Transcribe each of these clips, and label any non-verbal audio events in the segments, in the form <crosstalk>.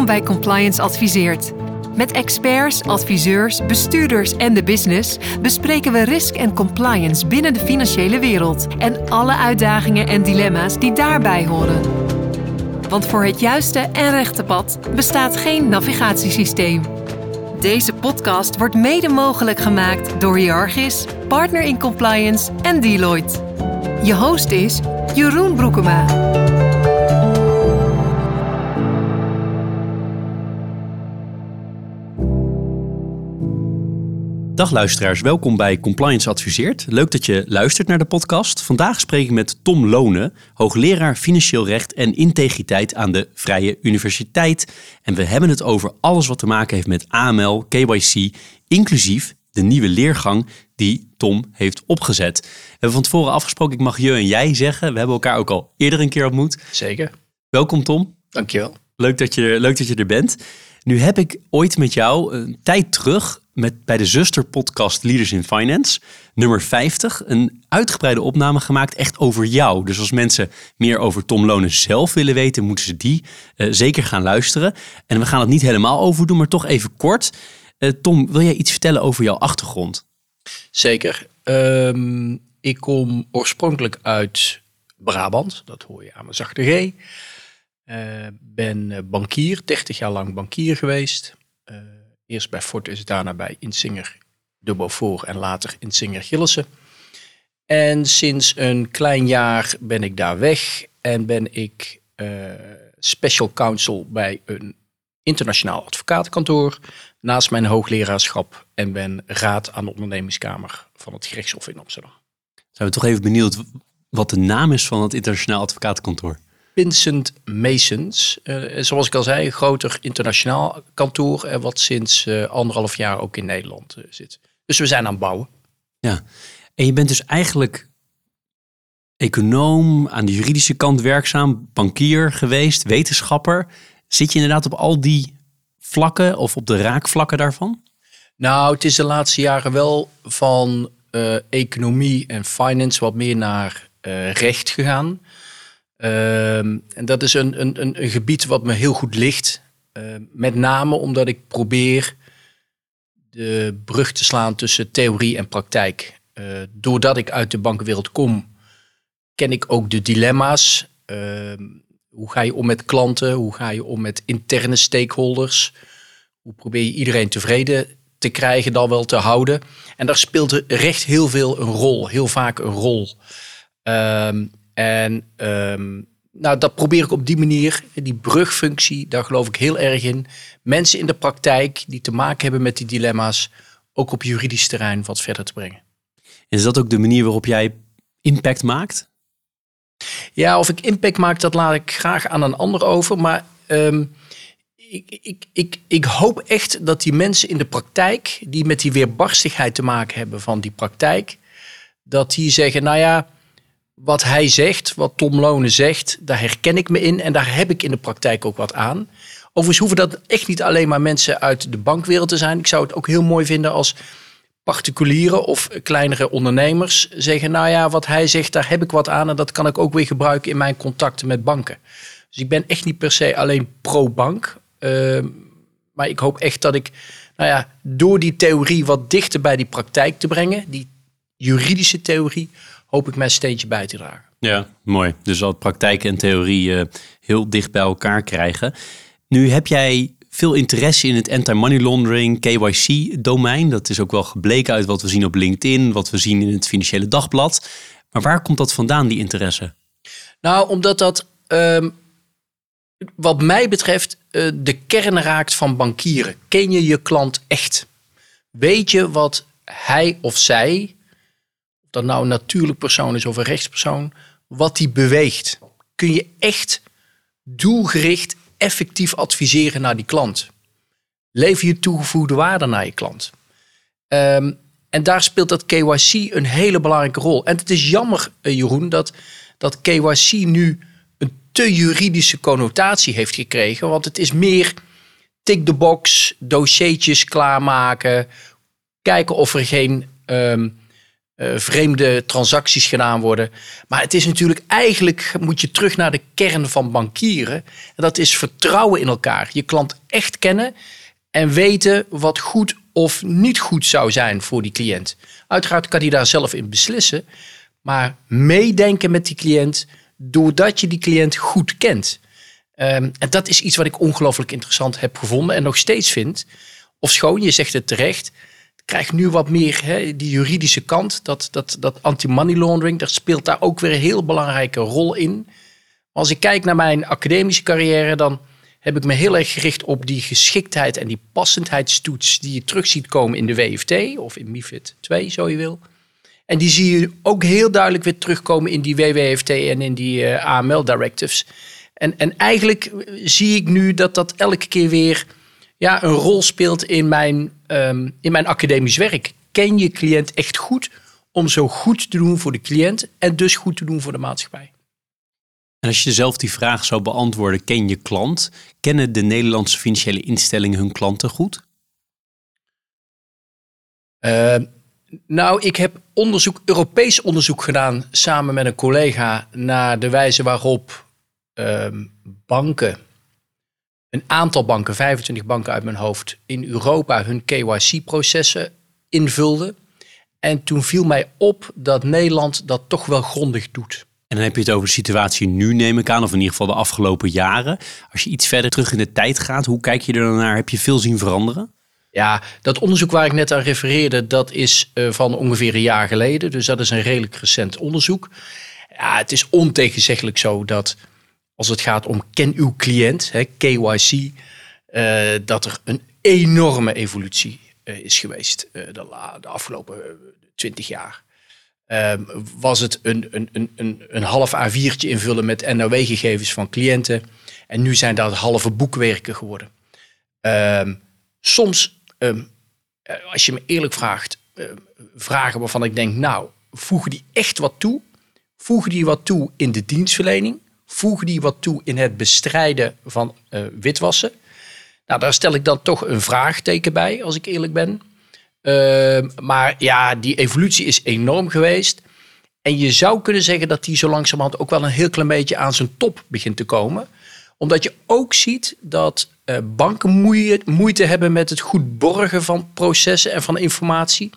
Welkom bij Compliance Adviseert. Met experts, adviseurs, bestuurders en de business bespreken we risk en compliance binnen de financiële wereld en alle uitdagingen en dilemma's die daarbij horen. Want voor het juiste en rechte pad bestaat geen navigatiesysteem. Deze podcast wordt mede mogelijk gemaakt door Hiargis, Partner in Compliance en Deloitte. Je host is Jeroen Broekema. Dag luisteraars, welkom bij Compliance Adviseert. Leuk dat je luistert naar de podcast. Vandaag spreek ik met Tom Lonen, hoogleraar financieel recht en integriteit aan de Vrije Universiteit. En we hebben het over alles wat te maken heeft met AML, KYC, inclusief de nieuwe leergang die Tom heeft opgezet. We hebben van tevoren afgesproken, ik mag je en jij zeggen. We hebben elkaar ook al eerder een keer ontmoet. Zeker. Welkom Tom. Dankjewel. Leuk dat je, leuk dat je er bent. Nu heb ik ooit met jou een tijd terug met, bij de zusterpodcast Leaders in Finance, nummer 50, een uitgebreide opname gemaakt echt over jou. Dus als mensen meer over Tom Lonen zelf willen weten, moeten ze die uh, zeker gaan luisteren. En we gaan het niet helemaal over doen, maar toch even kort. Uh, Tom, wil jij iets vertellen over jouw achtergrond? Zeker. Um, ik kom oorspronkelijk uit Brabant, dat hoor je aan mijn zachte G. Uh, ben bankier, 30 jaar lang bankier geweest. Eerst bij Fortis, daarna bij Insinger de Beaufort en later Insinger Gillissen. En sinds een klein jaar ben ik daar weg en ben ik uh, special counsel bij een internationaal advocatenkantoor naast mijn hoogleraarschap en ben raad aan de ondernemingskamer van het gerechtshof in Amsterdam. Zijn we toch even benieuwd wat de naam is van het internationaal advocatenkantoor? Vincent Masons. Uh, zoals ik al zei, een groter internationaal kantoor, uh, wat sinds uh, anderhalf jaar ook in Nederland zit. Dus we zijn aan het bouwen. Ja, en je bent dus eigenlijk econoom, aan de juridische kant werkzaam, bankier geweest, wetenschapper. Zit je inderdaad op al die vlakken of op de raakvlakken daarvan? Nou, het is de laatste jaren wel van economie en finance wat meer naar recht gegaan. Ehm, en dat is een, een, een, gebied wat me heel goed ligt. Ehm, met name omdat ik probeer de brug te slaan tussen theorie en praktijk. Uh, doordat ik uit de bankenwereld kom, ken ik ook de dilemma's. Ehm, hoe ga je om met klanten? Hoe ga je om met interne stakeholders? Hoe probeer je iedereen tevreden te krijgen, dan wel te houden? En daar speelt recht heel veel een rol, heel vaak een rol. Um, en um, nou, dat probeer ik op die manier, die brugfunctie, daar geloof ik heel erg in. Mensen in de praktijk die te maken hebben met die dilemma's, ook op juridisch terrein wat verder te brengen. Is dat ook de manier waarop jij impact maakt? Ja, of ik impact maak, dat laat ik graag aan een ander over. Maar um, ik, ik, ik, ik hoop echt dat die mensen in de praktijk, die met die weerbarstigheid te maken hebben van die praktijk, dat die zeggen, nou ja, wat hij zegt, wat Tom Lonen zegt, daar herken ik me in en daar heb ik in de praktijk ook wat aan. Overigens hoeven dat echt niet alleen maar mensen uit de bankwereld te zijn. Ik zou het ook heel mooi vinden als particulieren of kleinere ondernemers zeggen, nou ja, wat hij zegt, daar heb ik wat aan en dat kan ik ook weer gebruiken in mijn contacten met banken. Dus ik ben echt niet per se alleen pro-bank, uh, maar ik hoop echt dat ik, nou ja, door die theorie wat dichter bij die praktijk te brengen, die juridische theorie, hoop ik mijn steentje bij te dragen. Ja, mooi. Dus al praktijk en theorie uh, heel dicht bij elkaar krijgen. Nu heb jij veel interesse in het anti-money laundering, KYC-domein. Dat is ook wel gebleken uit wat we zien op LinkedIn, wat we zien in het Financiële Dagblad. Maar waar komt dat vandaan, die interesse? Nou, omdat dat, um, wat mij betreft, uh, de kern raakt van bankieren. Ken je je klant echt? Weet je wat hij of zij dat nou een natuurlijk persoon is of een rechtspersoon, wat die beweegt. Kun je echt doelgericht, effectief adviseren naar die klant. Lever je toegevoegde waarde naar je klant. Um, en daar speelt dat KYC een hele belangrijke rol. En het is jammer, uh, Jeroen, dat, dat KYC nu een te juridische connotatie heeft gekregen. Want het is meer tick the box, dossiertjes klaarmaken, kijken of er geen um, uh, vreemde transacties gedaan worden. Maar het is natuurlijk eigenlijk, moet je terug naar de kern van bankieren. En dat is vertrouwen in elkaar. Je klant echt kennen en weten wat goed of niet goed zou zijn voor die cliënt. Uiteraard kan hij daar zelf in beslissen. Maar meedenken met die cliënt doordat je die cliënt goed kent. Um, en dat is iets wat ik ongelooflijk interessant heb gevonden en nog steeds vind. Of schoon, je zegt het terecht, krijgt nu wat meer hè, die juridische kant. Dat, dat, dat anti-money laundering, dat speelt daar ook weer een heel belangrijke rol in. Als ik kijk naar mijn academische carrière, dan heb ik me heel erg gericht op die geschiktheid en die passendheidstoets die je terug ziet komen in de WFT of in MIFID 2, zo je wil. En die zie je ook heel duidelijk weer terugkomen in die WWFT en in die eh, AML-directives. En, en eigenlijk zie ik nu dat dat elke keer weer ja, een rol speelt in mijn, um, in mijn academisch werk. Ken je cliënt echt goed om zo goed te doen voor de cliënt en dus goed te doen voor de maatschappij. En als je zelf die vraag zou beantwoorden, ken je klant? Kennen de Nederlandse financiële instellingen hun klanten goed? Uh, nou, ik heb onderzoek, Europees onderzoek gedaan samen met een collega naar de wijze waarop uh, banken, een aantal banken, 25 banken uit mijn hoofd, in Europa hun KYC-processen invulden. En toen viel mij op dat Nederland dat toch wel grondig doet. En dan heb je het over de situatie nu, neem ik aan, of in ieder geval de afgelopen jaren. Als je iets verder terug in de tijd gaat, hoe kijk je er dan naar? Heb je veel zien veranderen? Ja, dat onderzoek waar ik net aan refereerde, dat is uh, van ongeveer een jaar geleden. Dus dat is een redelijk recent onderzoek. Ja, het is ontegenzeggelijk zo dat als het gaat om ken uw cliënt, hè, KYC, eh, dat er een enorme evolutie uh, is geweest de, de, afgelopen twintig jaar. Ehm, was het een, een, een, een, half A4'tje invullen met NOW-gegevens van cliënten. En nu zijn dat halve boekwerken geworden. Ehm, soms Ehm, eh, als je me eerlijk vraagt, vragen waarvan ik denk, nou, voegen die echt wat toe? Voegen die wat toe in de dienstverlening? Voegen die wat toe in het bestrijden van uh, witwassen? Nou, daar stel ik dan toch een vraagteken bij, als ik eerlijk ben. Ehm, maar ja, die evolutie is enorm geweest. En je zou kunnen zeggen dat die zo langzamerhand ook wel een heel klein beetje aan zijn top begint te komen. Omdat je ook ziet dat uh, banken moeite hebben met het goed borgen van processen en van informatie.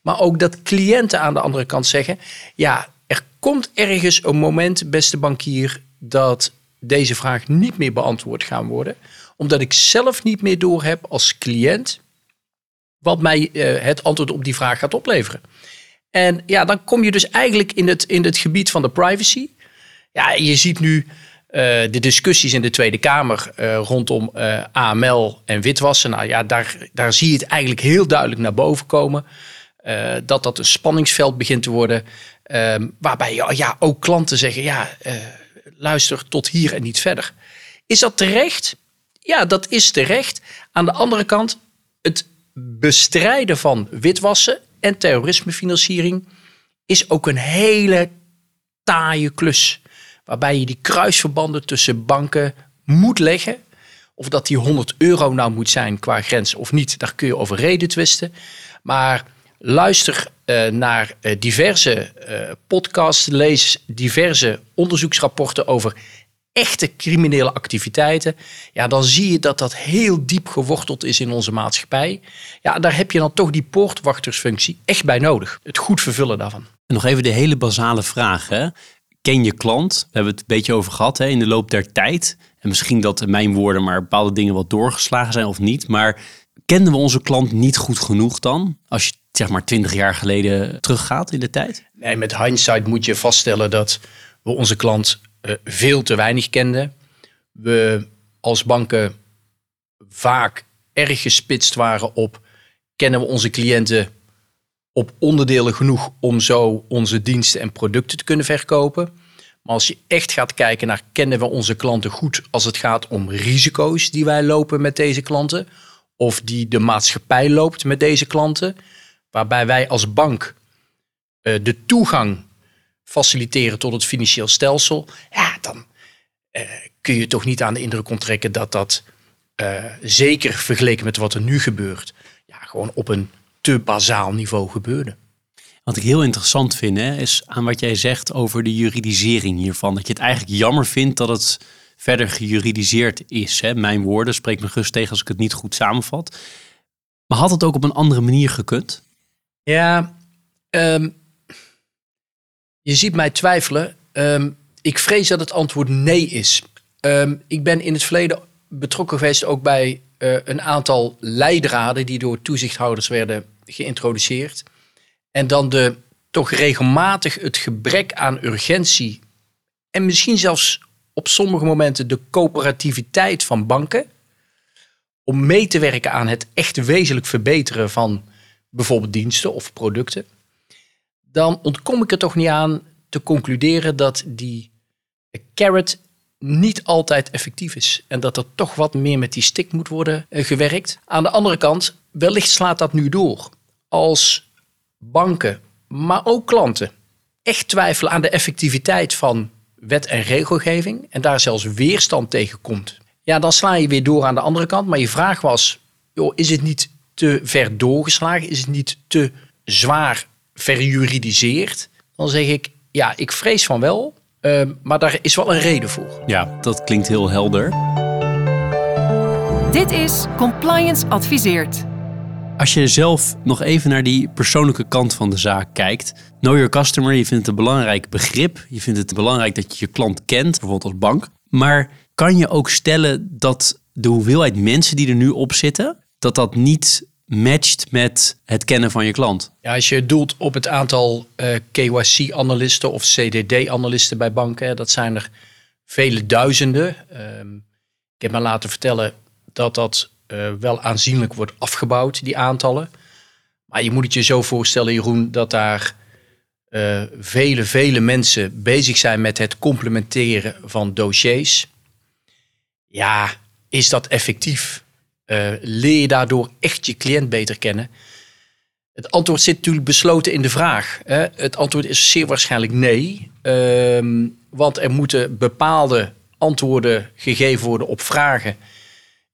Maar ook dat cliënten aan de andere kant zeggen: ja, er komt ergens een moment, beste bankier, dat deze vraag niet meer beantwoord gaan worden. Omdat ik zelf niet meer doorheb als cliënt wat mij uh, het antwoord op die vraag gaat opleveren. En ja, dan kom je dus eigenlijk in het, in het gebied van de privacy. Ja, je ziet nu uh, de discussies in de Tweede Kamer uh, rondom AML en witwassen, nou ja, daar, daar zie je het eigenlijk heel duidelijk naar boven komen. dat dat een spanningsveld begint te worden. Ehm, waarbij ja, ja, ook klanten zeggen: ja, luister tot hier en niet verder. Is dat terecht? Ja, dat is terecht. Aan de andere kant, het bestrijden van witwassen en terrorismefinanciering is ook een hele taaie klus waarbij je die kruisverbanden tussen banken moet leggen. Of dat die 100 euro nou moet zijn qua grens of niet, daar kun je over reden twisten. Maar luister uh, naar uh, diverse uh, podcasts, lees diverse onderzoeksrapporten over echte criminele activiteiten. Ja, dan zie je dat dat heel diep geworteld is in onze maatschappij. Ja, daar heb je dan toch die poortwachtersfunctie echt bij nodig. Het goed vervullen daarvan. En nog even de hele basale vraag. Hè? ken je klant. We hebben het een beetje over gehad hè, in de loop der tijd. En misschien dat mijn woorden maar bepaalde dingen wat doorgeslagen zijn of niet. Maar kenden we onze klant niet goed genoeg dan? Als je zeg maar twintig jaar geleden teruggaat in de tijd? Nee, met hindsight moet je vaststellen dat we onze klant uh, veel te weinig kenden. We als banken vaak erg gespitst waren op kennen we onze cliënten op onderdelen genoeg om zo onze diensten en producten te kunnen verkopen. Maar als je echt gaat kijken naar kennen we onze klanten goed als het gaat om risico's die wij lopen met deze klanten, of die de maatschappij loopt met deze klanten, waarbij wij als bank uh, de toegang faciliteren tot het financieel stelsel, ja, dan uh, kun je toch niet aan de indruk onttrekken dat dat uh, zeker vergeleken met wat er nu gebeurt, ja, gewoon op een te bazaal niveau gebeurde. Wat ik heel interessant vind, hè, is aan wat jij zegt over de juridisering hiervan. Dat je het eigenlijk jammer vindt dat het verder gejuridiseerd is. Hè. Mijn woorden, spreek me gerust tegen als ik het niet goed samenvat. Maar had het ook op een andere manier gekund? Ja, ehm, je ziet mij twijfelen. Ehm, ik vrees dat het antwoord nee is. Ehm, ik ben in het verleden betrokken geweest ook bij eh, een aantal leidraden die door toezichthouders werden geïntroduceerd. En dan de toch regelmatig het gebrek aan urgentie en misschien zelfs op sommige momenten de coöperativiteit van banken om mee te werken aan het echt wezenlijk verbeteren van bijvoorbeeld diensten of producten, dan ontkom ik er toch niet aan te concluderen dat die carrot niet altijd effectief is. En dat er toch wat meer met die stick moet worden eh, gewerkt. Aan de andere kant, wellicht slaat dat nu door. Als banken, maar ook klanten, echt twijfelen aan de effectiviteit van wet en regelgeving en daar zelfs weerstand tegen komt, ja, dan sla je weer door aan de andere kant. Maar je vraag was, joh, is het niet te ver doorgeslagen? Is het niet te zwaar verjuridiseerd? Dan zeg ik, ja, ik vrees van wel. Ehm, maar daar is wel een reden voor. Ja, dat klinkt heel helder. Dit is Compliance Adviseert. Als je zelf nog even naar die persoonlijke kant van de zaak kijkt. Know your customer, je vindt het een belangrijk begrip. Je vindt het belangrijk dat je je klant kent, bijvoorbeeld als bank. Maar kan je ook stellen dat de hoeveelheid mensen die er nu op zitten, dat dat niet matcht met het kennen van je klant? Ja, als je doelt op het aantal eh, KYC-analisten of CDD-analisten bij banken, dat zijn er vele duizenden. Um, ik heb me laten vertellen dat dat uh, wel aanzienlijk wordt afgebouwd, die aantallen. Maar je moet het je zo voorstellen, Jeroen, dat daar uh, vele, vele mensen bezig zijn met het complementeren van dossiers. Ja, is dat effectief? Uh, leer je daardoor echt je cliënt beter kennen? Het antwoord zit natuurlijk besloten in de vraag. Hè? Het antwoord is zeer waarschijnlijk nee. Uh, want er moeten bepaalde antwoorden gegeven worden op vragen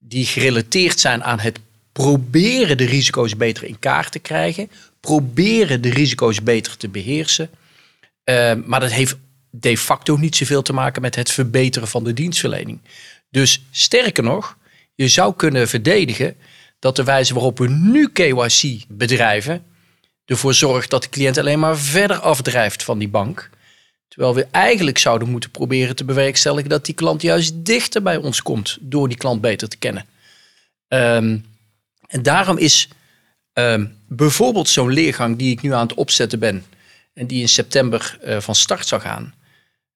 die gerelateerd zijn aan het proberen de risico's beter in kaart te krijgen, proberen de risico's beter te beheersen. Uh, maar dat heeft de facto niet zoveel te maken met het verbeteren van de dienstverlening. Dus sterker nog, je zou kunnen verdedigen dat de wijze waarop we nu KYC bedrijven ervoor zorgt dat de cliënt alleen maar verder afdrijft van die bank. Terwijl we eigenlijk zouden moeten proberen te bewerkstelligen dat die klant juist dichter bij ons komt door die klant beter te kennen. Um, en daarom is um, bijvoorbeeld zo'n leergang die ik nu aan het opzetten ben en die in september uh, van start zal gaan,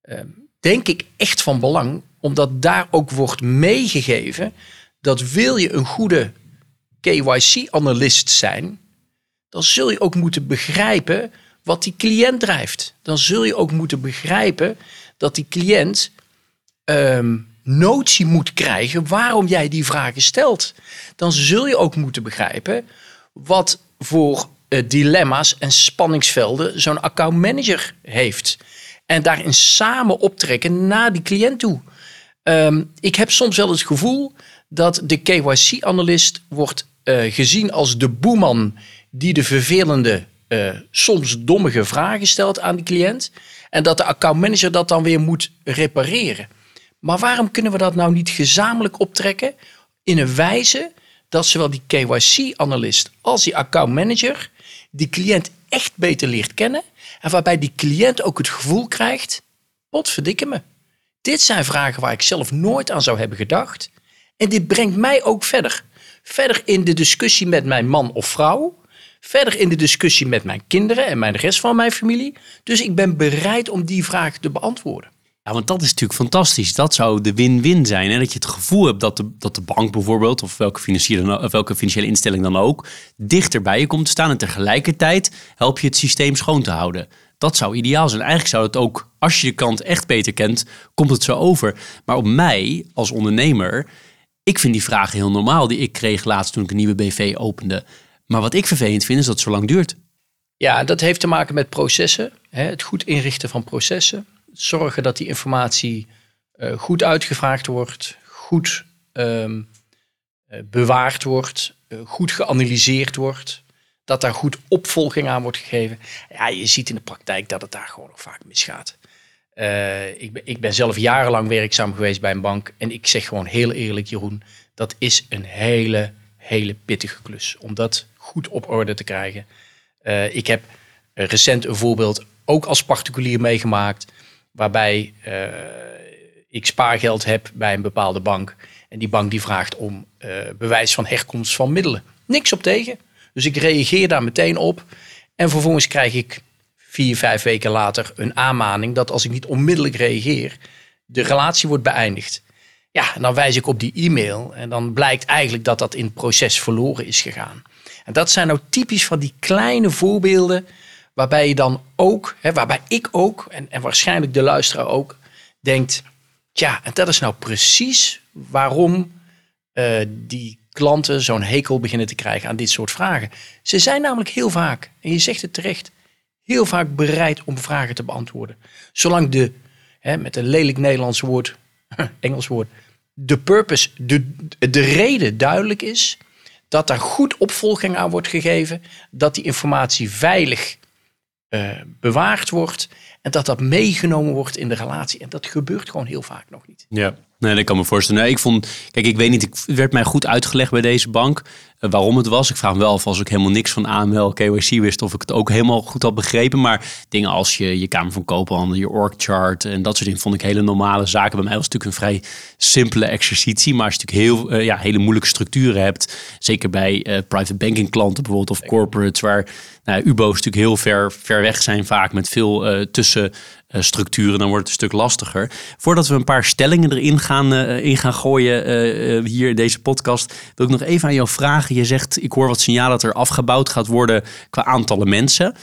um, denk ik echt van belang, omdat daar ook wordt meegegeven dat wil je een goede KYC-analyst zijn, dan zul je ook moeten begrijpen wat die cliënt drijft. Dan zul je ook moeten begrijpen dat die cliënt um, notie moet krijgen waarom jij die vragen stelt. Dan zul je ook moeten begrijpen wat voor uh, dilemma's en spanningsvelden zo'n accountmanager heeft. En daarin samen optrekken naar die cliënt toe. Um, ik heb soms wel het gevoel dat de KYC-analyst wordt uh, gezien als de boeman die de vervelende, uh, soms dommige vragen stelt aan de cliënt. En dat de accountmanager dat dan weer moet repareren. Maar waarom kunnen we dat nou niet gezamenlijk optrekken in een wijze dat zowel die KYC-analyst als die accountmanager die cliënt echt beter leert kennen en waarbij die cliënt ook het gevoel krijgt, potverdikke me. Dit zijn vragen waar ik zelf nooit aan zou hebben gedacht. En dit brengt mij ook verder. Verder in de discussie met mijn man of vrouw. Verder in de discussie met mijn kinderen en mijn rest van mijn familie. Dus ik ben bereid om die vraag te beantwoorden. Ja, want dat is natuurlijk fantastisch. Dat zou de win-win zijn. En dat je het gevoel hebt dat de, dat de bank bijvoorbeeld, of welke financiële, of welke financiële instelling dan ook, dichter bij je komt te staan. En tegelijkertijd help je het systeem schoon te houden. Dat zou ideaal zijn. Eigenlijk zou het ook, als je de kant echt beter kent, komt het zo over. Maar op mij als ondernemer, ik vind die vragen heel normaal die ik kreeg laatst toen ik een nieuwe BV opende. Maar wat ik vervelend vind is dat het zo lang duurt. Ja, dat heeft te maken met processen. Hè, het goed inrichten van processen zorgen dat die informatie uh, goed uitgevraagd wordt, goed um, uh, bewaard wordt, uh, goed geanalyseerd wordt. dat daar goed opvolging aan wordt gegeven. Ja, je ziet in de praktijk dat het daar gewoon nog vaak misgaat. Ik, ben, ik ben zelf jarenlang werkzaam geweest bij een bank. En ik zeg gewoon heel eerlijk, Jeroen, dat is een hele, hele pittige klus. Om dat goed op orde te krijgen. Uh, ik heb recent een voorbeeld ook als particulier meegemaakt. Waarbij uh, ik spaargeld heb bij een bepaalde bank. En die bank die vraagt om bewijs van herkomst van middelen. Niks op tegen. Dus ik reageer daar meteen op. En vervolgens krijg ik vier, vijf weken later een aanmaning dat als ik niet onmiddellijk reageer, de relatie wordt beëindigd. Ja, en dan wijs ik op die e-mail en dan blijkt eigenlijk dat dat in het proces verloren is gegaan. En dat zijn nou typisch van die kleine voorbeelden waarbij je dan ook, hè, waarbij ik ook en, en waarschijnlijk de luisteraar ook denkt, ja, en dat is nou precies waarom uh, die klanten zo'n hekel beginnen te krijgen aan dit soort vragen. Ze zijn namelijk heel vaak, en je zegt het terecht, heel vaak bereid om vragen te beantwoorden. Zolang de, hè, met een lelijk Nederlands woord, <laughs> Engels woord, de purpose, de, de reden duidelijk is, dat daar goed opvolging aan wordt gegeven, dat die informatie veilig uh, bewaard wordt en dat dat meegenomen wordt in de relatie. En dat gebeurt gewoon heel vaak nog niet. Ja. Nee, dat kan me voorstellen. Nee, ik vond, kijk, ik weet niet, ik werd mij goed uitgelegd bij deze bank waarom het was. Ik vraag me wel of als ik helemaal niks van AML, KYC wist, of ik het ook helemaal goed had begrepen. Maar dingen als je, je Kamer van Koophandel, je org chart en dat soort dingen vond ik hele normale zaken. Bij mij was het natuurlijk een vrij simpele exercitie. Maar als je natuurlijk heel, uh, ja, hele moeilijke structuren hebt, zeker bij uh, private banking klanten bijvoorbeeld of corporates, waar nou, UBO's natuurlijk heel ver, ver weg zijn vaak met veel tussen uh, structuren, dan wordt het een stuk lastiger. Voordat we een paar stellingen erin gaan, in gaan gooien hier in deze podcast, wil ik nog even aan jou vragen. Je zegt, ik hoor wat signalen dat er afgebouwd gaat worden qua aantallen mensen.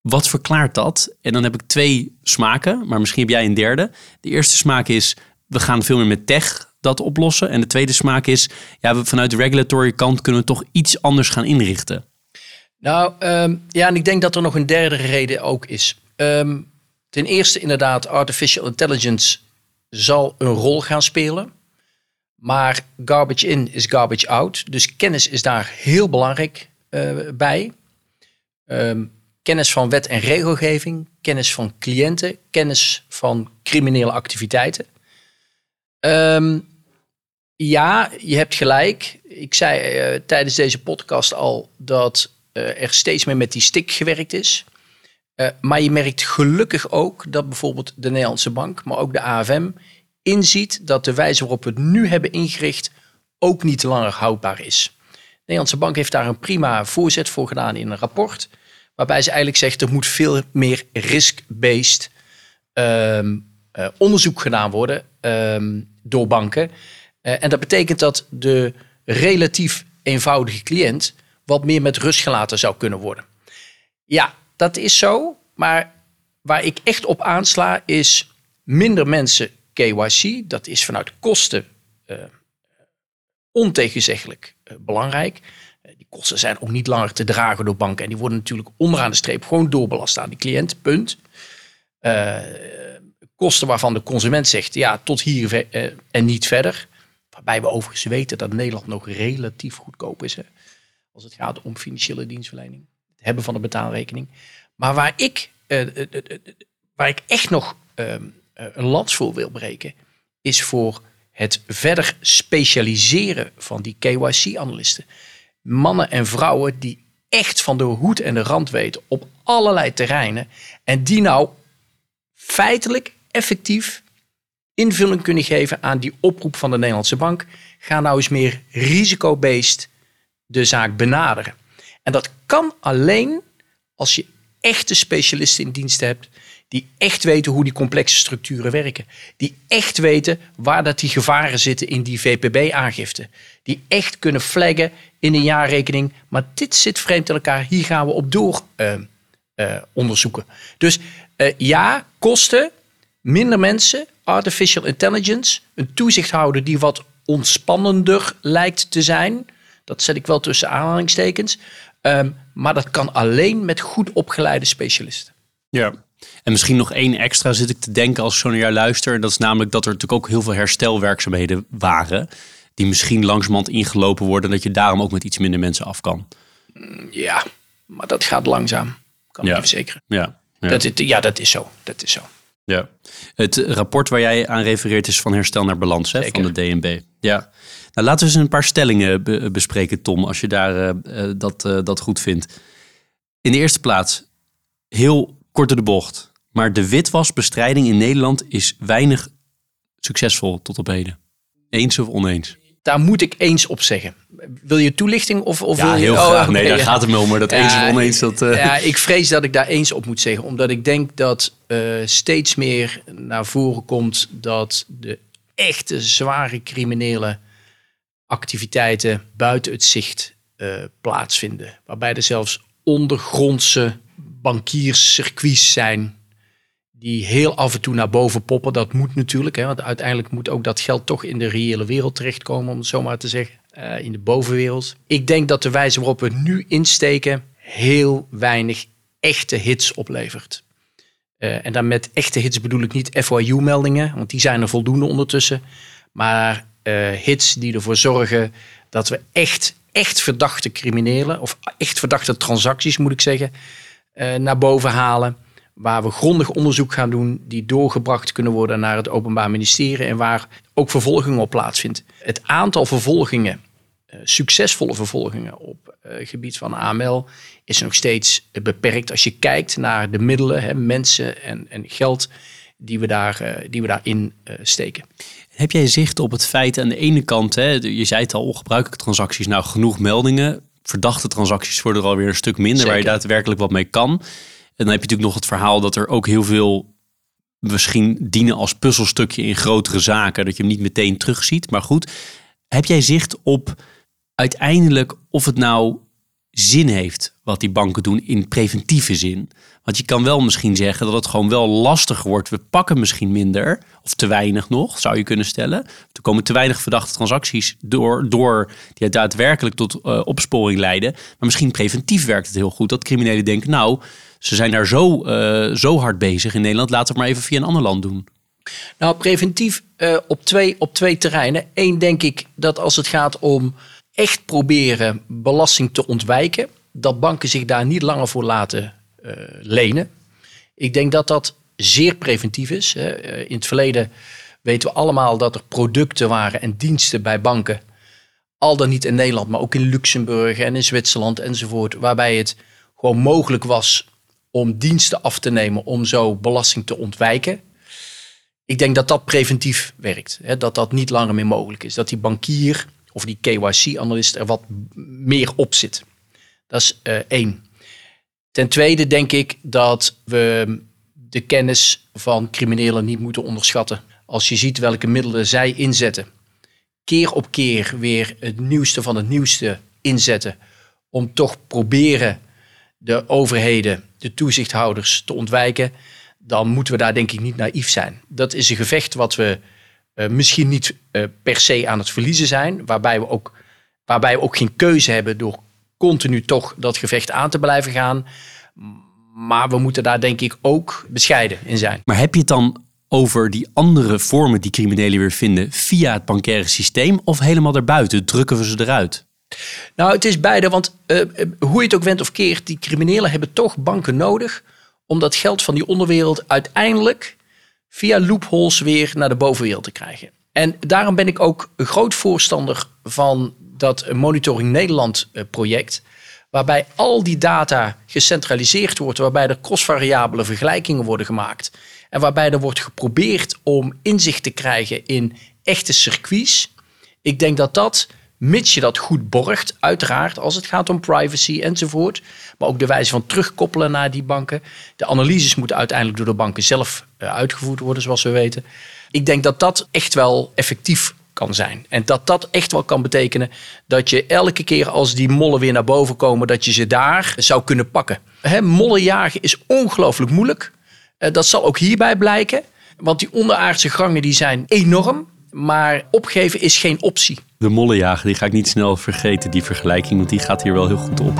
Wat verklaart dat? En dan heb ik twee smaken, maar misschien heb jij een derde. De eerste smaak is, we gaan veel meer met tech dat oplossen. En de tweede smaak is, ja, we, vanuit de regulatory kant kunnen we toch iets anders gaan inrichten. Nou, um, ja, en ik denk dat er nog een derde reden ook is. Um, Ten eerste inderdaad, artificial intelligence zal een rol gaan spelen. Maar garbage in is garbage out. Dus kennis is daar heel belangrijk uh, bij. Um, kennis van wet en regelgeving, kennis van cliënten, kennis van criminele activiteiten. Um, ja, je hebt gelijk. Ik zei uh, tijdens deze podcast al dat uh, er steeds meer met die stick gewerkt is. Maar je merkt gelukkig ook dat bijvoorbeeld de Nederlandse Bank, maar ook de AFM, inziet dat de wijze waarop we het nu hebben ingericht ook niet langer houdbaar is. De Nederlandse Bank heeft daar een prima voorzet voor gedaan in een rapport, waarbij ze eigenlijk zegt er moet veel meer risk-based um, uh, onderzoek gedaan worden um, door banken. Uh, en dat betekent dat de relatief eenvoudige cliënt wat meer met rust gelaten zou kunnen worden. Ja, dat is zo, maar waar ik echt op aansla is minder mensen KYC. Dat is vanuit kosten uh, ontegenzeggelijk uh, belangrijk. Uh, die kosten zijn ook niet langer te dragen door banken. En die worden natuurlijk onderaan de streep gewoon doorbelast aan die cliënt. Punt. kosten waarvan de consument zegt, ja, tot hier en niet verder. Waarbij we overigens weten dat Nederland nog relatief goedkoop is. Hè, als het gaat om financiële dienstverlening hebben van de betaalrekening. Maar waar ik, waar ik echt nog ehm, een lans wil breken, is voor het verder specialiseren van die KYC-analisten. Mannen en vrouwen die echt van de hoed en de rand weten op allerlei terreinen. En die nou feitelijk effectief invulling kunnen geven aan die oproep van de Nederlandse bank. Ga nou eens meer risico-based de zaak benaderen. En dat kan alleen als je echte specialisten in dienst hebt. Die echt weten hoe die complexe structuren werken. Die echt weten waar dat die gevaren zitten in die VPB-aangifte. Die echt kunnen flaggen in een jaarrekening. Maar dit zit vreemd in elkaar. Hier gaan we op door uh, uh, onderzoeken. Dus uh, ja, kosten, minder mensen, artificial intelligence, een toezichthouder die wat ontspannender lijkt te zijn. Dat zet ik wel tussen aanhalingstekens. Um, maar dat kan alleen met goed opgeleide specialisten. Ja, en misschien nog één extra zit ik te denken als ik zo naar jou luister. En dat is namelijk dat er natuurlijk ook heel veel herstelwerkzaamheden waren. Die misschien langzamerhand ingelopen worden. Dat je daarom ook met iets minder mensen af kan. Ja, Maar dat gaat langzaam, kan Ja. ik je verzekeren. Ja, ja. Dat, is- ja, dat is zo. Dat is zo. Ja. Het rapport waar jij aan refereert is van herstel naar balans hè, van de. DNB. Ja. Nou, laten we eens een paar stellingen be- bespreken, Tom, als je daar eh, eh, dat, eh, dat goed vindt. In de eerste plaats, heel kort door de bocht. Maar de witwasbestrijding in Nederland is weinig succesvol tot op heden. Eens of oneens? Daar moet ik eens op zeggen. Wil je toelichting? Of, of Ja, wil je... heel Oh, graag. Nee, daar ja. gaat het me om. Maar dat Ja, eens of oneens, dat... eh, Ja, ik vrees dat ik daar eens op moet zeggen. Omdat ik denk dat eh, steeds meer naar voren komt dat de echte zware criminele activiteiten buiten het zicht eh, plaatsvinden. Waarbij er zelfs ondergrondse bankierscircuits zijn die heel af en toe naar boven poppen. Dat moet natuurlijk, hè, want uiteindelijk moet ook dat geld toch in de reële wereld terechtkomen, om het zo maar te zeggen, eh, in de bovenwereld. Ik denk dat de wijze waarop we het nu insteken heel weinig echte hits oplevert. Eh, en dan met echte hits bedoel ik niet FYU-meldingen, want die zijn er voldoende ondertussen. Maar eh, hits die ervoor zorgen dat we echt, echt verdachte criminelen, of echt verdachte transacties moet ik zeggen, naar boven halen. Waar we grondig onderzoek gaan doen, die doorgebracht kunnen worden naar het Openbaar Ministerie en waar ook vervolging op plaatsvindt. Het aantal vervolgingen, eh, succesvolle vervolgingen op eh, gebied van AML, is nog steeds eh, beperkt als je kijkt naar de middelen, hè, mensen en, en geld die we, daar, eh, die we daarin eh, steken. Heb jij zicht op het feit aan de ene kant, hè, je zei het al, ongebruikelijke transacties, nou genoeg meldingen. Verdachte transacties worden er alweer een stuk minder waar je daadwerkelijk wat mee kan. En dan heb je natuurlijk nog het verhaal dat er ook heel veel misschien dienen als puzzelstukje in grotere zaken, dat je hem niet meteen terugziet. Maar goed, heb jij zicht op uiteindelijk of het nou zin heeft wat die banken doen in preventieve zin? Want je kan wel misschien zeggen dat het gewoon wel lastig wordt. We pakken misschien minder, of te weinig nog, zou je kunnen stellen. Er komen te weinig verdachte transacties door, door die daadwerkelijk tot eh, opsporing leiden. Maar misschien preventief werkt het heel goed. Dat criminelen denken, nou, ze zijn daar zo, eh, zo hard bezig in Nederland. Laten we het maar even via een ander land doen. Nou, preventief eh, op, twee, op twee terreinen. Eén denk ik dat als het gaat om echt proberen belasting te ontwijken, dat banken zich daar niet langer voor laten lenen. Ik denk dat dat zeer preventief is. Eh, In het verleden weten we allemaal dat er producten waren en diensten bij banken, al dan niet in Nederland, maar ook in Luxemburg en in Zwitserland enzovoort, waarbij het gewoon mogelijk was om diensten af te nemen om zo belasting te ontwijken. Ik denk dat dat preventief werkt. Dat dat niet langer meer mogelijk is. Dat die bankier of die KYC-analyst er wat meer op zit. Dat is eh, één. Ten tweede denk ik dat we de kennis van criminelen niet moeten onderschatten. Als je ziet welke middelen zij inzetten, keer op keer weer het nieuwste van het nieuwste inzetten, om toch proberen de overheden, de toezichthouders te ontwijken, dan moeten we daar denk ik niet naïef zijn. Dat is een gevecht wat we eh, misschien niet eh, per se aan het verliezen zijn, waarbij we, ook, waarbij we ook geen keuze hebben door continu toch dat gevecht aan te blijven gaan. Maar we moeten daar denk ik ook bescheiden in zijn. Maar heb je het dan over die andere vormen die criminelen weer vinden via het bankaire systeem of helemaal daarbuiten? Drukken we ze eruit? Nou, het is beide, want eh, eh, hoe je het ook went of keert, die criminelen hebben toch banken nodig om dat geld van die onderwereld uiteindelijk via loopholes weer naar de bovenwereld te krijgen. En daarom ben ik ook een groot voorstander van dat Monitoring Nederland eh, project, waarbij al die data gecentraliseerd wordt, waarbij er crossvariabele vergelijkingen worden gemaakt en waarbij er wordt geprobeerd om inzicht te krijgen in echte circuits. Ik denk dat dat, mits je dat goed borgt, uiteraard als het gaat om privacy enzovoort, maar ook de wijze van terugkoppelen naar die banken. De analyses moeten uiteindelijk door de banken zelf eh, uitgevoerd worden, zoals we weten. Ik denk dat dat echt wel effectief kan zijn. En dat dat echt wel kan betekenen dat je elke keer als die mollen weer naar boven komen, dat je ze daar zou kunnen pakken. Hè, mollen jagen is ongelooflijk moeilijk. Eh, dat zal ook hierbij blijken. Want die onderaardse gangen die zijn enorm. Maar opgeven is geen optie. De mollenjager, die ga ik niet snel vergeten, die vergelijking, want die gaat hier wel heel goed op.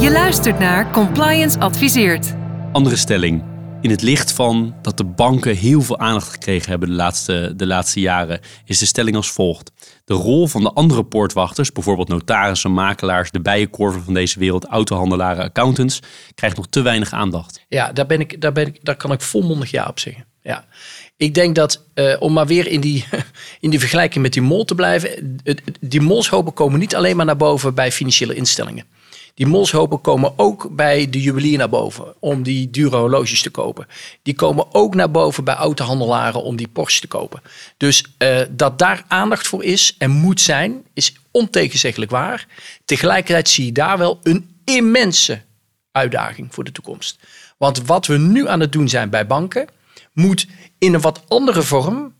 Je luistert naar Compliance Adviseert. Andere stelling. In het licht van dat de banken heel veel aandacht gekregen hebben de laatste, de laatste jaren, is de stelling als volgt. De rol van de andere poortwachters, bijvoorbeeld notarissen, makelaars, de bijenkorven van deze wereld, autohandelaren, accountants, krijgt nog te weinig aandacht. Ja, daar, ben ik, daar, ben ik, daar kan ik volmondig ja op zeggen. Ja. Ik denk dat, uh, om maar weer in die, <laughs> in die vergelijking met die mol te blijven, die molshopen komen niet alleen maar naar boven bij financiële instellingen. Die molshopen komen ook bij de juwelier naar boven om die dure horloges te kopen. Die komen ook naar boven bij autohandelaren om die Porsche te kopen. Dus uh, dat daar aandacht voor is en moet zijn, is ontegenzeggelijk waar. Tegelijkertijd zie je daar wel een immense uitdaging voor de toekomst. Want wat we nu aan het doen zijn bij banken, moet in een wat andere vorm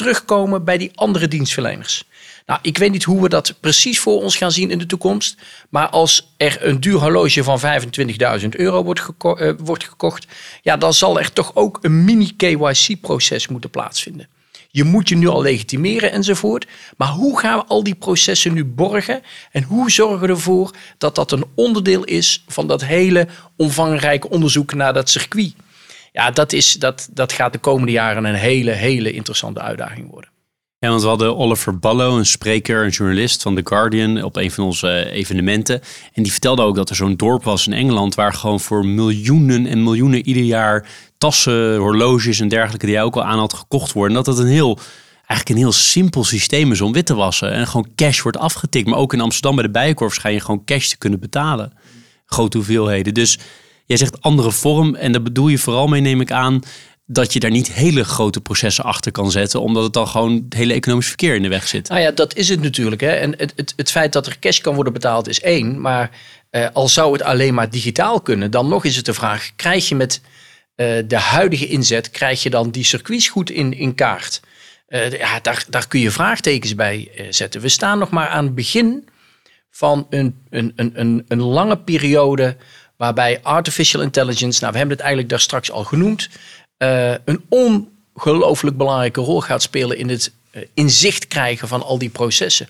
terugkomen bij die andere dienstverleners. Nou, ik weet niet hoe we dat precies voor ons gaan zien in de toekomst. Maar als er een duur horloge van 25.000 euro wordt, uh, wordt gekocht, ja, dan zal er toch ook een mini-KYC-proces moeten plaatsvinden. Je moet je nu al legitimeren enzovoort. Maar hoe gaan we al die processen nu borgen? En hoe zorgen we ervoor dat dat een onderdeel is van dat hele omvangrijke onderzoek naar dat circuit? Ja, dat, is, dat, dat gaat de komende jaren een hele, hele interessante uitdaging worden. Ja, want we hadden Oliver Ballo, een spreker, een journalist van The Guardian, op een van onze evenementen. En die vertelde ook dat er zo'n dorp was in Engeland waar gewoon voor miljoenen en miljoenen ieder jaar tassen, horloges en dergelijke die hij ook al aan had gekocht worden. Dat het een heel, eigenlijk een heel simpel systeem is om wit te wassen. En gewoon cash wordt afgetikt. Maar ook in Amsterdam bij de Bijenkorf schijn je gewoon cash te kunnen betalen. Grote hoeveelheden. Dus jij zegt andere vorm en daar bedoel je vooral mee, neem ik aan, dat je daar niet hele grote processen achter kan zetten, omdat het dan gewoon het hele economisch verkeer in de weg zit. Nou ja, dat is het natuurlijk. Hè. En het, het, het feit dat er cash kan worden betaald is één, maar uh, al zou het alleen maar digitaal kunnen, dan nog is het de vraag: krijg je met uh, de huidige inzet, krijg je dan die circuits goed in, in kaart? Uh, ja, daar, daar kun je vraagtekens bij zetten. We staan nog maar aan het begin van een, een, een, een lange periode waarbij artificial intelligence, nou we hebben het eigenlijk daar straks al genoemd, uh, een ongelooflijk belangrijke rol gaat spelen in het uh, inzicht krijgen van al die processen.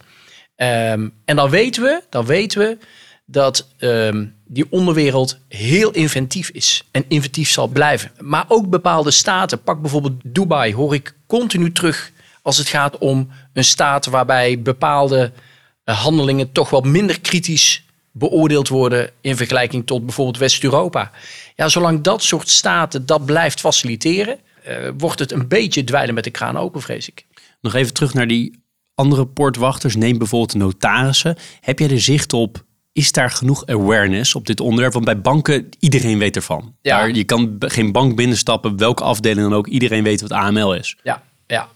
Um, en dan weten we, dan weten we dat um, die onderwereld heel inventief is en inventief zal blijven. Maar ook bepaalde staten, pak bijvoorbeeld Dubai, hoor ik continu terug als het gaat om een staat waarbij bepaalde uh, handelingen toch wat minder kritisch beoordeeld worden in vergelijking tot bijvoorbeeld West-Europa. Ja, zolang dat soort staten dat blijft faciliteren, uh, wordt het een beetje dweilen met de kraan open, vrees ik. Nog even terug naar die andere portwachters. Neem bijvoorbeeld de notarissen. Heb jij er zicht op? Is daar genoeg awareness op dit onderwerp? Want bij banken, iedereen weet ervan. Ja. Daar, je kan geen bank binnenstappen, welke afdeling dan ook. Iedereen weet wat AML is. Ja, ja.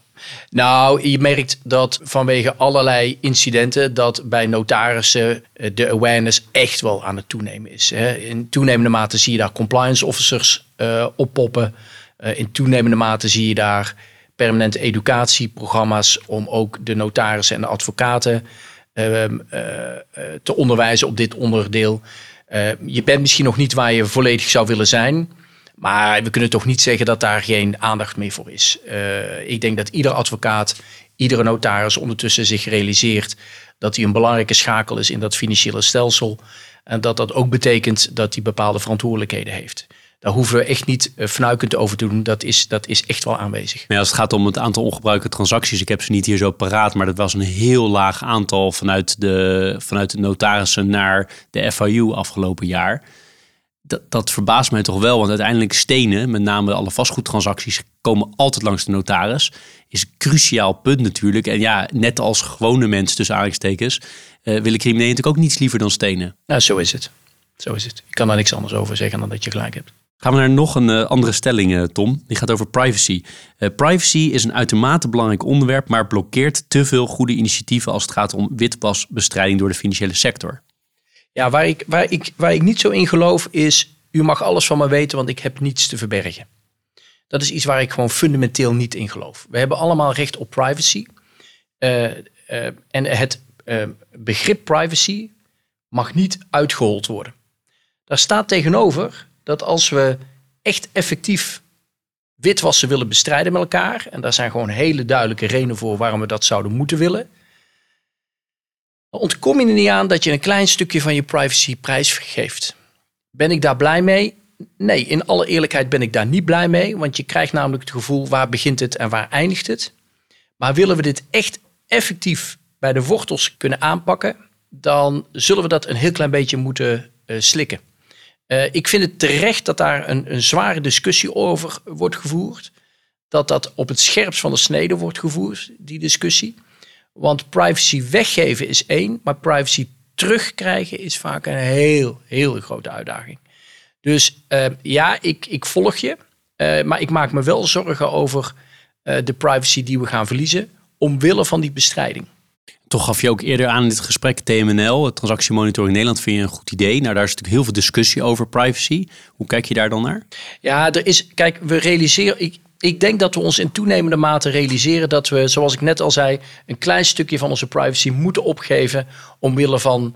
Nou, je merkt dat vanwege allerlei incidenten dat bij notarissen eh, de awareness echt wel aan het toenemen is. In toenemende mate zie je daar compliance officers uh, oppoppen. Uh, in toenemende mate zie je daar permanente educatieprogramma's om ook de notarissen en de advocaten uh, te onderwijzen op dit onderdeel. je bent misschien nog niet waar je volledig zou willen zijn. Maar we kunnen toch niet zeggen dat daar geen aandacht meer voor is. Uh, ik denk dat ieder advocaat, iedere notaris ondertussen zich realiseert dat hij een belangrijke schakel is in dat financiële stelsel. En dat dat ook betekent dat hij bepaalde verantwoordelijkheden heeft. Daar hoeven we echt niet uh, fnuikend over te doen. Dat is, dat is echt wel aanwezig. Maar als het gaat om het aantal ongebruikte transacties, ik heb ze niet hier zo paraat, maar dat was een heel laag aantal vanuit de, vanuit de notarissen naar de FIU afgelopen jaar dat, dat verbaast mij toch wel. Want uiteindelijk stenen, met name alle vastgoedtransacties, komen altijd langs de notaris. Is een cruciaal punt natuurlijk. En ja, net als gewone mensen tussen aanhalingstekens, uh, willen criminelen natuurlijk ook niets liever dan stenen. Nou, zo is het. Zo is het. Ik kan daar niks anders over zeggen dan dat je gelijk hebt. Gaan we naar nog een uh, andere stelling, uh, Tom. Die gaat over privacy. Uh, privacy is een uitermate belangrijk onderwerp, maar blokkeert te veel goede initiatieven als het gaat om witwasbestrijding door de financiële sector. Ja, waar ik, waar, ik, waar ik niet zo in geloof is, u mag alles van me weten, want ik heb niets te verbergen. Dat is iets waar ik gewoon fundamenteel niet in geloof. We hebben allemaal recht op privacy. Uh, uh, en het uh, begrip privacy mag niet uitgehold worden. Daar staat tegenover dat als we echt effectief witwassen willen bestrijden met elkaar, en daar zijn gewoon hele duidelijke redenen voor waarom we dat zouden moeten willen, ontkom je er niet aan dat je een klein stukje van je privacy prijsgeeft. Ben ik daar blij mee? nee, in alle eerlijkheid ben ik daar niet blij mee. Want je krijgt namelijk het gevoel waar begint het en waar eindigt het. Maar willen we dit echt effectief bij de wortels kunnen aanpakken, dan zullen we dat een heel klein beetje moeten uh, slikken. Uh, ik vind het terecht dat daar een, een zware discussie over wordt gevoerd. Dat dat op het scherpst van de snede wordt gevoerd, die discussie. Want privacy weggeven is één, maar privacy terugkrijgen is vaak een heel, heel grote uitdaging. Dus uh, ja, ik, ik volg je. Uh, maar ik maak me wel zorgen over uh, de privacy die we gaan verliezen. Omwille van die bestrijding. Toch gaf je ook eerder aan in dit gesprek TMNL, Transactiemonitoring Nederland, vind je een goed idee. Nou, daar is natuurlijk heel veel discussie over privacy. Hoe kijk je daar dan naar? Ja, er is, kijk, we realiseren, ik, ik denk dat we ons in toenemende mate realiseren dat we, zoals ik net al zei, een klein stukje van onze privacy moeten opgeven omwille van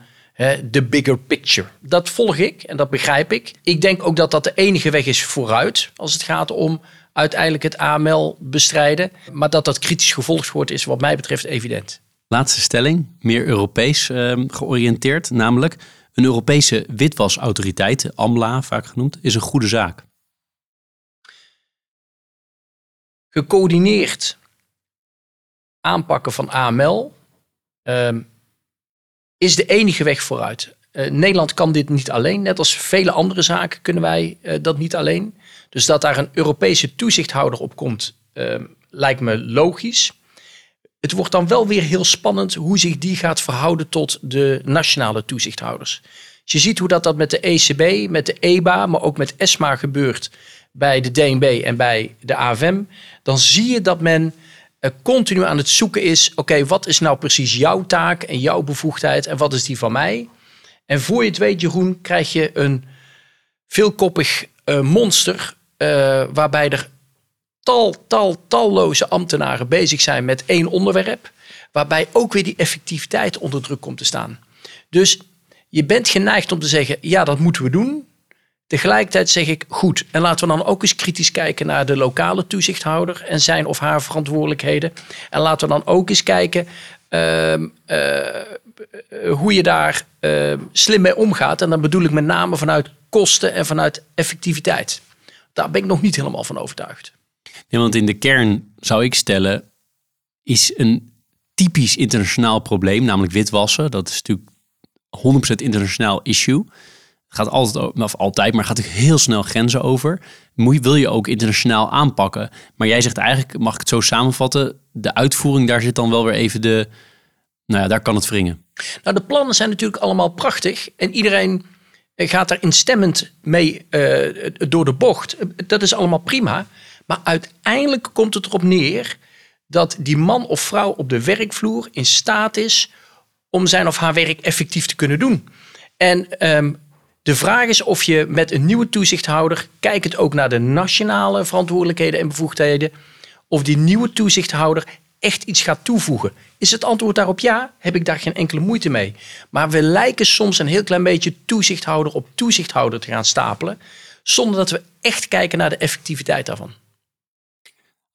de bigger picture. Dat volg ik en dat begrijp ik. Ik denk ook dat dat de enige weg is vooruit als het gaat om uiteindelijk het AML bestrijden. Maar dat dat kritisch gevolgd wordt is wat mij betreft evident. Laatste stelling, meer Europees uh, georiënteerd, namelijk een Europese witwasautoriteit, AMLA vaak genoemd, is een goede zaak. Gecoördineerd aanpakken van AML um, is de enige weg vooruit. Uh, Nederland kan dit niet alleen. Net als vele andere zaken kunnen wij uh, dat niet alleen. Dus dat daar een Europese toezichthouder op komt, uh, lijkt me logisch. Het wordt dan wel weer heel spannend hoe zich die gaat verhouden tot de nationale toezichthouders. Je ziet hoe dat, dat met de ECB, met de EBA, maar ook met ESMA gebeurt bij de DNB en bij de AFM, dan zie je dat men uh, continu aan het zoeken is: oké, wat is nou precies jouw taak en jouw bevoegdheid en wat is die van mij? En voor je het weet, Jeroen, krijg je een veelkoppig uh, monster uh, waarbij er tal, tal, talloze ambtenaren bezig zijn met één onderwerp, waarbij ook weer die effectiviteit onder druk komt te staan. Dus je bent geneigd om te zeggen: ja, dat moeten we doen. Tegelijkertijd zeg ik goed. En laten we dan ook eens kritisch kijken naar de lokale toezichthouder en zijn of haar verantwoordelijkheden. En laten we dan ook eens kijken uh, uh, hoe je daar uh, slim mee omgaat. En dan bedoel ik met name vanuit kosten en vanuit effectiviteit. Daar ben ik nog niet helemaal van overtuigd. Nee, want in de kern zou ik stellen, is een typisch internationaal probleem, namelijk witwassen. Dat is natuurlijk 100% internationaal issue gaat altijd, of altijd, maar gaat heel snel grenzen over. Moet, wil je ook internationaal aanpakken. Maar jij zegt eigenlijk, mag ik het zo samenvatten, de uitvoering, daar zit dan wel weer even de, nou ja, daar kan het wringen. Nou, de plannen zijn natuurlijk allemaal prachtig en iedereen gaat daar instemmend mee uh, door de bocht. Dat is allemaal prima. Maar uiteindelijk komt het erop neer dat die man of vrouw op de werkvloer in staat is om zijn of haar werk effectief te kunnen doen. En um, de vraag is of je met een nieuwe toezichthouder, kijkend ook naar de nationale verantwoordelijkheden en bevoegdheden, of die nieuwe toezichthouder echt iets gaat toevoegen. Is het antwoord daarop ja, heb ik daar geen enkele moeite mee. Maar we lijken soms een heel klein beetje toezichthouder op toezichthouder te gaan stapelen, zonder dat we echt kijken naar de effectiviteit daarvan.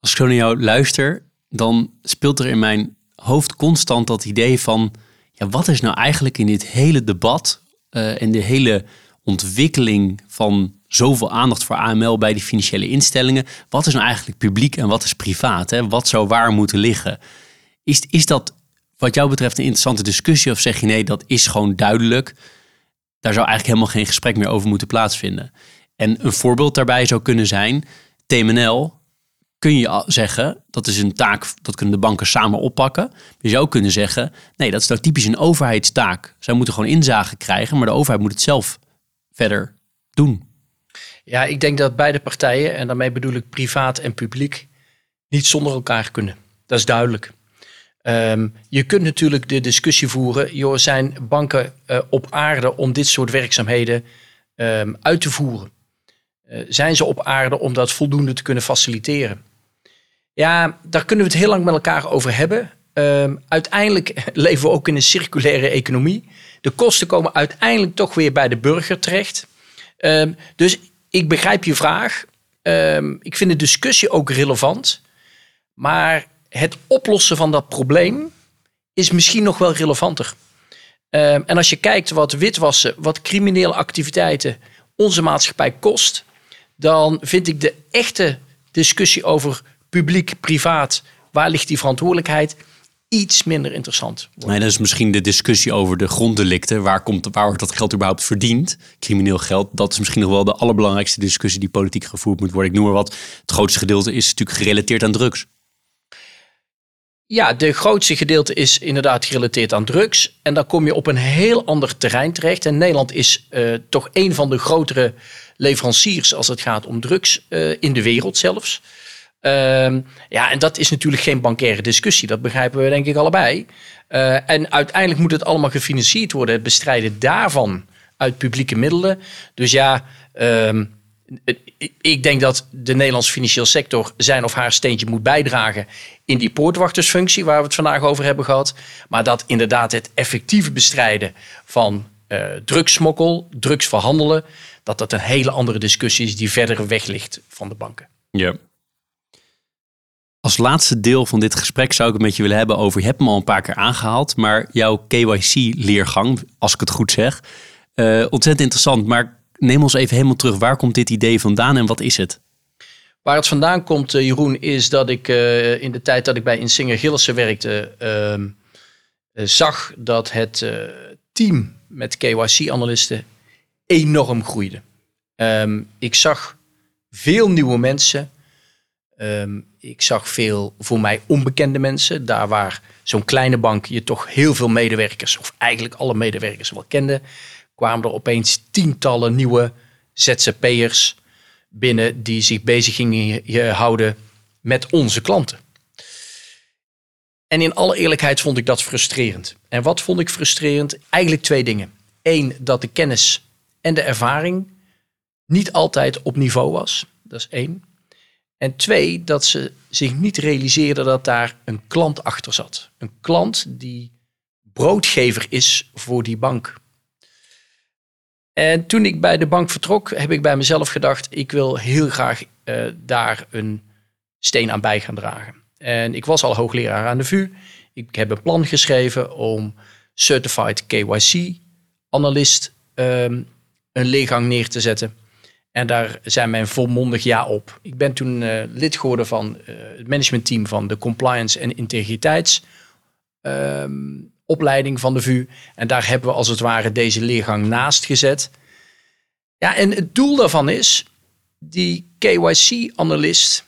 Als ik zo naar jou luister, dan speelt er in mijn hoofd constant dat idee van, ja, wat is nou eigenlijk in dit hele debat uh, en de hele ontwikkeling van zoveel aandacht voor AML bij die financiële instellingen. Wat is nou eigenlijk publiek en wat is privaat? Hè? Wat zou waar moeten liggen? Is, is dat wat jou betreft een interessante discussie of zeg je nee, dat is gewoon duidelijk? Daar zou eigenlijk helemaal geen gesprek meer over moeten plaatsvinden. En een voorbeeld daarbij zou kunnen zijn, TMNL kun je zeggen, dat is een taak, dat kunnen de banken samen oppakken. Je zou kunnen zeggen, nee, dat is nou typisch een overheidstaak. Zij moeten gewoon inzage krijgen, maar de overheid moet het zelf verder doen. Ja, ik denk dat beide partijen, en daarmee bedoel ik privaat en publiek, niet zonder elkaar kunnen. Dat is duidelijk. Um, je kunt natuurlijk de discussie voeren, zijn banken uh, op aarde om dit soort werkzaamheden um, uit te voeren? Uh, zijn ze op aarde om dat voldoende te kunnen faciliteren? Ja, daar kunnen we het heel lang met elkaar over hebben. Um, uiteindelijk <laughs> leven we ook in een circulaire economie. De kosten komen uiteindelijk toch weer bij de burger terecht. Um, dus ik begrijp je vraag. Um, ik vind de discussie ook relevant. Maar het oplossen van dat probleem is misschien nog wel relevanter. en als je kijkt wat witwassen, wat criminele activiteiten onze maatschappij kost, dan vind ik de echte discussie over publiek-privaat, waar ligt die verantwoordelijkheid, iets minder interessant. Nee, dat is misschien de discussie over de gronddelicten. Waar, komt, waar wordt dat geld überhaupt verdiend? Crimineel geld. Dat is misschien nog wel de allerbelangrijkste discussie die politiek gevoerd moet worden. Ik noem maar wat. Het grootste gedeelte is natuurlijk gerelateerd aan drugs. Ja, de grootste gedeelte is inderdaad gerelateerd aan drugs. En dan kom je op een heel ander terrein terecht. En Nederland is uh, toch een van de grotere leveranciers als het gaat om drugs uh, in de wereld zelfs. Uh, ja, en dat is natuurlijk geen bankaire discussie. Dat begrijpen we denk ik allebei. Uh, en uiteindelijk moet het allemaal gefinancierd worden. Het bestrijden daarvan uit publieke middelen. Dus ja, um, ik denk dat de Nederlandse financiële sector zijn of haar steentje moet bijdragen in die poortwachtersfunctie waar we het vandaag over hebben gehad. Maar dat inderdaad het effectieve bestrijden van uh, drugsmokkel, drugsverhandelen, dat dat een hele andere discussie is die verder weg ligt van de banken. Ja. Als laatste deel van dit gesprek zou ik het met je willen hebben over, je hebt hem al een paar keer aangehaald, maar jouw KYC-leergang, als ik het goed zeg, uh, ontzettend interessant. Maar neem ons even helemaal terug. Waar komt dit idee vandaan en wat is het? Waar het vandaan komt, uh, Jeroen, is dat ik uh, in de tijd dat ik bij Insinger Gillissen werkte, uh, zag dat het team met KYC-analisten enorm groeide. Um, ik zag veel nieuwe mensen. Um, ik zag veel voor mij onbekende mensen. Daar waar zo'n kleine bank je toch heel veel medewerkers, of eigenlijk alle medewerkers wel kende, kwamen er opeens tientallen nieuwe ZZP'ers binnen die zich bezig gingen houden met onze klanten. En in alle eerlijkheid vond ik dat frustrerend. En wat vond ik frustrerend? Eigenlijk twee dingen. Eén, dat de kennis en de ervaring niet altijd op niveau was. Dat is één. En twee, dat ze zich niet realiseerden dat daar een klant achter zat. Een klant die broodgever is voor die bank. En toen ik bij de bank vertrok, heb ik bij mezelf gedacht: ik wil heel graag uh, daar een steen aan bij gaan dragen. En ik was al hoogleraar aan de VU. Ik heb een plan geschreven om Certified KYC-analyst um, een leergang neer te zetten. En daar zijn mijn volmondig ja op. Ik ben toen uh, lid geworden van uh, het managementteam van de compliance en integriteits. Um, opleiding van de VU. En daar hebben we als het ware deze leergang naast gezet. Ja, en het doel daarvan is die KYC-analyst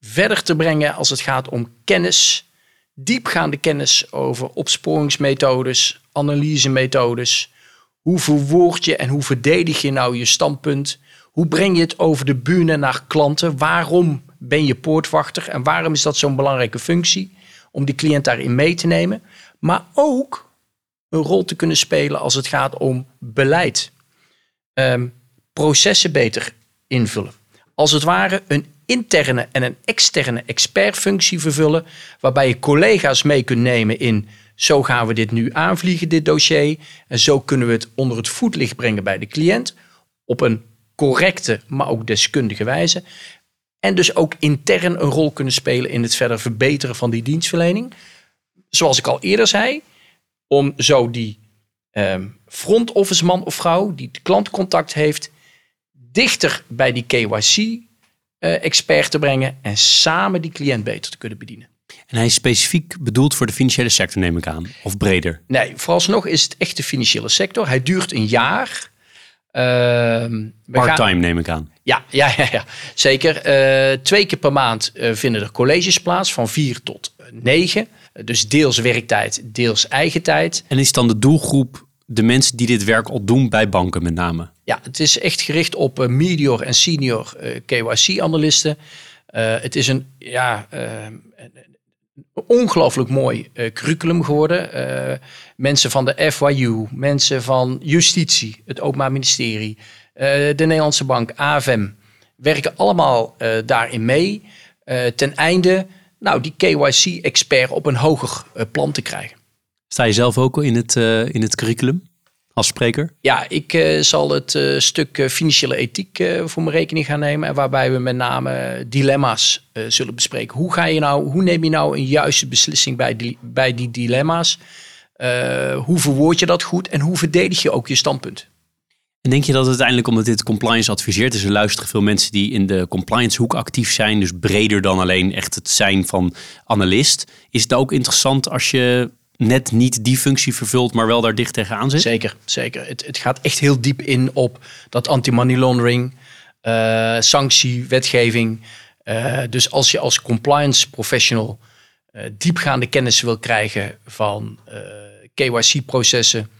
verder te brengen als het gaat om kennis, diepgaande kennis over opsporingsmethodes, analysemethodes. Hoe verwoord je en hoe verdedig je nou je standpunt? Hoe breng je het over de bühne naar klanten? Waarom ben je poortwachter en waarom is dat zo'n belangrijke functie? Om die cliënt daarin mee te nemen maar ook een rol te kunnen spelen als het gaat om beleid. Um, processen beter invullen. Als het ware een interne en een externe expertfunctie vervullen, waarbij je collega's mee kunt nemen in zo gaan we dit nu aanvliegen, dit dossier. En zo kunnen we het onder het voetlicht brengen bij de cliënt op een correcte, maar ook deskundige wijze. En dus ook intern een rol kunnen spelen in het verder verbeteren van die dienstverlening zoals ik al eerder zei, om zo die um, front office man of vrouw die klantcontact heeft, dichter bij die KYC-expert uh, te brengen en samen die cliënt beter te kunnen bedienen. En hij is specifiek bedoeld voor de financiële sector, neem ik aan, of breder? Nee, vooralsnog is het echt de financiële sector. Hij duurt een jaar. Uh, Part-time neem ik aan. Ja, <laughs> ja, ja, ja. zeker. Uh, twee keer per maand uh, vinden er colleges plaats van vier tot negen. Dus deels werktijd, deels eigen tijd. En is dan de doelgroep de mensen die dit werk al doen bij banken met name? Ja, het is echt gericht op uh, medior en senior uh, KYC-analisten. Uh, het is een ja, ongelooflijk mooi curriculum geworden. mensen van de FYU, mensen van justitie, het Openbaar Ministerie, de Nederlandse Bank, AFM, werken allemaal daarin mee. ten einde nou, die KYC-expert op een hoger plan te krijgen. Sta je zelf ook in het, in het curriculum als spreker? Ja, ik uh, zal het stuk financiële ethiek voor mijn rekening gaan nemen. En waarbij we met name dilemma's zullen bespreken. Hoe, ga je nou, hoe neem je nou een juiste beslissing bij die, bij die dilemma's? hoe verwoord je dat goed en hoe verdedig je ook je standpunt? En denk je dat uiteindelijk, omdat dit compliance adviseert, dus er luisteren veel mensen die in de compliance hoek actief zijn, dus breder dan alleen echt het zijn van analist. Is het ook interessant als je net niet die functie vervult, maar wel daar dicht tegenaan zit? Zeker, zeker. Het, het gaat echt heel diep in op dat anti-money laundering, uh, sanctie, wetgeving. Uh, dus als je als compliance professional uh, diepgaande kennis wil krijgen van KYC-processen,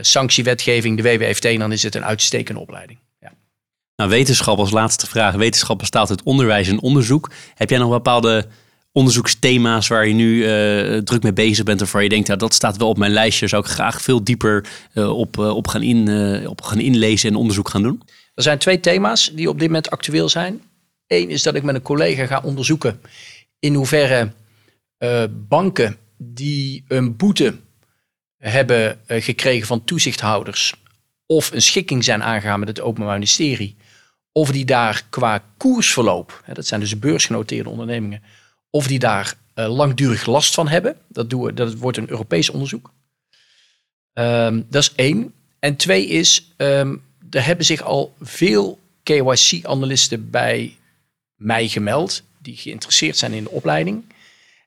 sanctiewetgeving, de WWFT, dan is het een uitstekende opleiding. Ja. Nou, wetenschap als laatste vraag. Wetenschap bestaat uit onderwijs en onderzoek. Heb jij nog bepaalde onderzoeksthema's waar je nu uh, druk mee bezig bent of waar je denkt, ja, dat staat wel op mijn lijstje, zou ik graag veel dieper uh, op, uh, op, gaan in, op gaan inlezen en onderzoek gaan doen? Er zijn twee thema's die op dit moment actueel zijn. Eén is dat ik met een collega ga onderzoeken in hoeverre banken die een boete hebben gekregen van toezichthouders of een schikking zijn aangegaan met het Openbaar Ministerie, of die daar qua koersverloop, dat zijn dus beursgenoteerde ondernemingen, of die daar uh, langdurig last van hebben. Dat, doen we, dat wordt een Europees onderzoek. Um, dat is één. En twee is, um, er hebben zich al veel KYC-analisten bij mij gemeld, die geïnteresseerd zijn in de opleiding.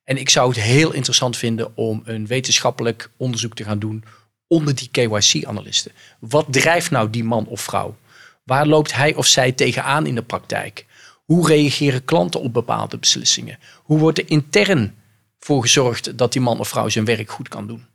En ik zou het heel interessant vinden om een wetenschappelijk onderzoek te gaan doen onder die KYC-analisten. Wat drijft nou die man of vrouw? Waar loopt hij of zij tegenaan in de praktijk? Hoe reageren klanten op bepaalde beslissingen? Hoe wordt er intern voor gezorgd dat die man of vrouw zijn werk goed kan doen?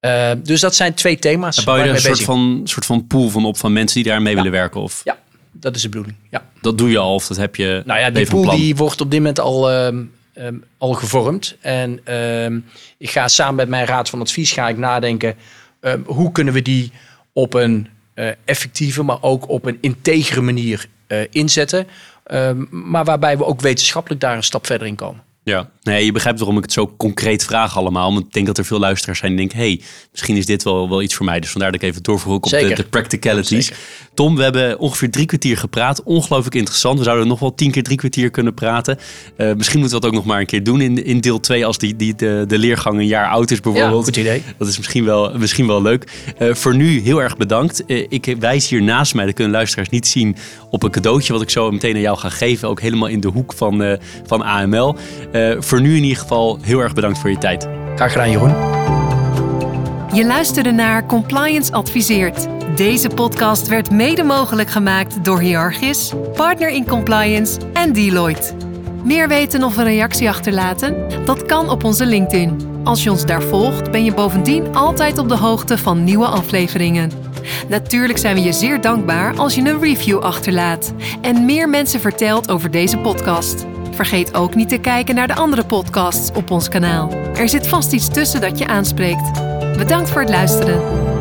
Uh, dus dat zijn twee thema's. Bouw je er een soort van, soort van pool van op van mensen die daarmee ja. willen werken? Of? Ja, dat is de bedoeling. Ja. Dat doe je al of dat heb je. Nou ja, die pool die wordt op dit moment al, um, um, al gevormd. En um, ik ga samen met mijn raad van advies ga ik nadenken hoe kunnen we die op een uh, effectieve, maar ook op een integere manier uh, inzetten. Um, maar waarbij we ook wetenschappelijk daar een stap verder in komen. Ja, nee, je begrijpt waarom ik het zo concreet vraag allemaal. Want ik denk dat er veel luisteraars zijn die denken... hey, misschien is dit wel, wel iets voor mij. Dus vandaar dat ik even doorvoer op de, de, practicalities. Tom, we hebben ongeveer drie kwartier gepraat. Ongelooflijk interessant. We zouden nog wel tien keer drie kwartier kunnen praten. Uh, misschien moeten we dat ook nog maar een keer doen in, in deel 2... als die, die, de, de leergang een jaar oud is bijvoorbeeld. Ja, goed idee. Dat is misschien wel, misschien wel leuk. Uh, voor nu heel erg bedankt. Uh, ik wijs hier naast mij, dat kunnen luisteraars niet zien... op een cadeautje wat ik zo meteen aan jou ga geven. Ook helemaal in de hoek van, van AML. voor nu in ieder geval heel erg bedankt voor je tijd. Graag gedaan, Jeroen. Je luisterde naar Compliance Adviseert. Deze podcast werd mede mogelijk gemaakt door Hierarchis, Partner in Compliance en Deloitte. Meer weten of een reactie achterlaten? Dat kan op onze LinkedIn. Als je ons daar volgt, ben je bovendien altijd op de hoogte van nieuwe afleveringen. Natuurlijk zijn we je zeer dankbaar als je een review achterlaat en meer mensen vertelt over deze podcast. Vergeet ook niet te kijken naar de andere podcasts op ons kanaal. Er zit vast iets tussen dat je aanspreekt. Bedankt voor het luisteren.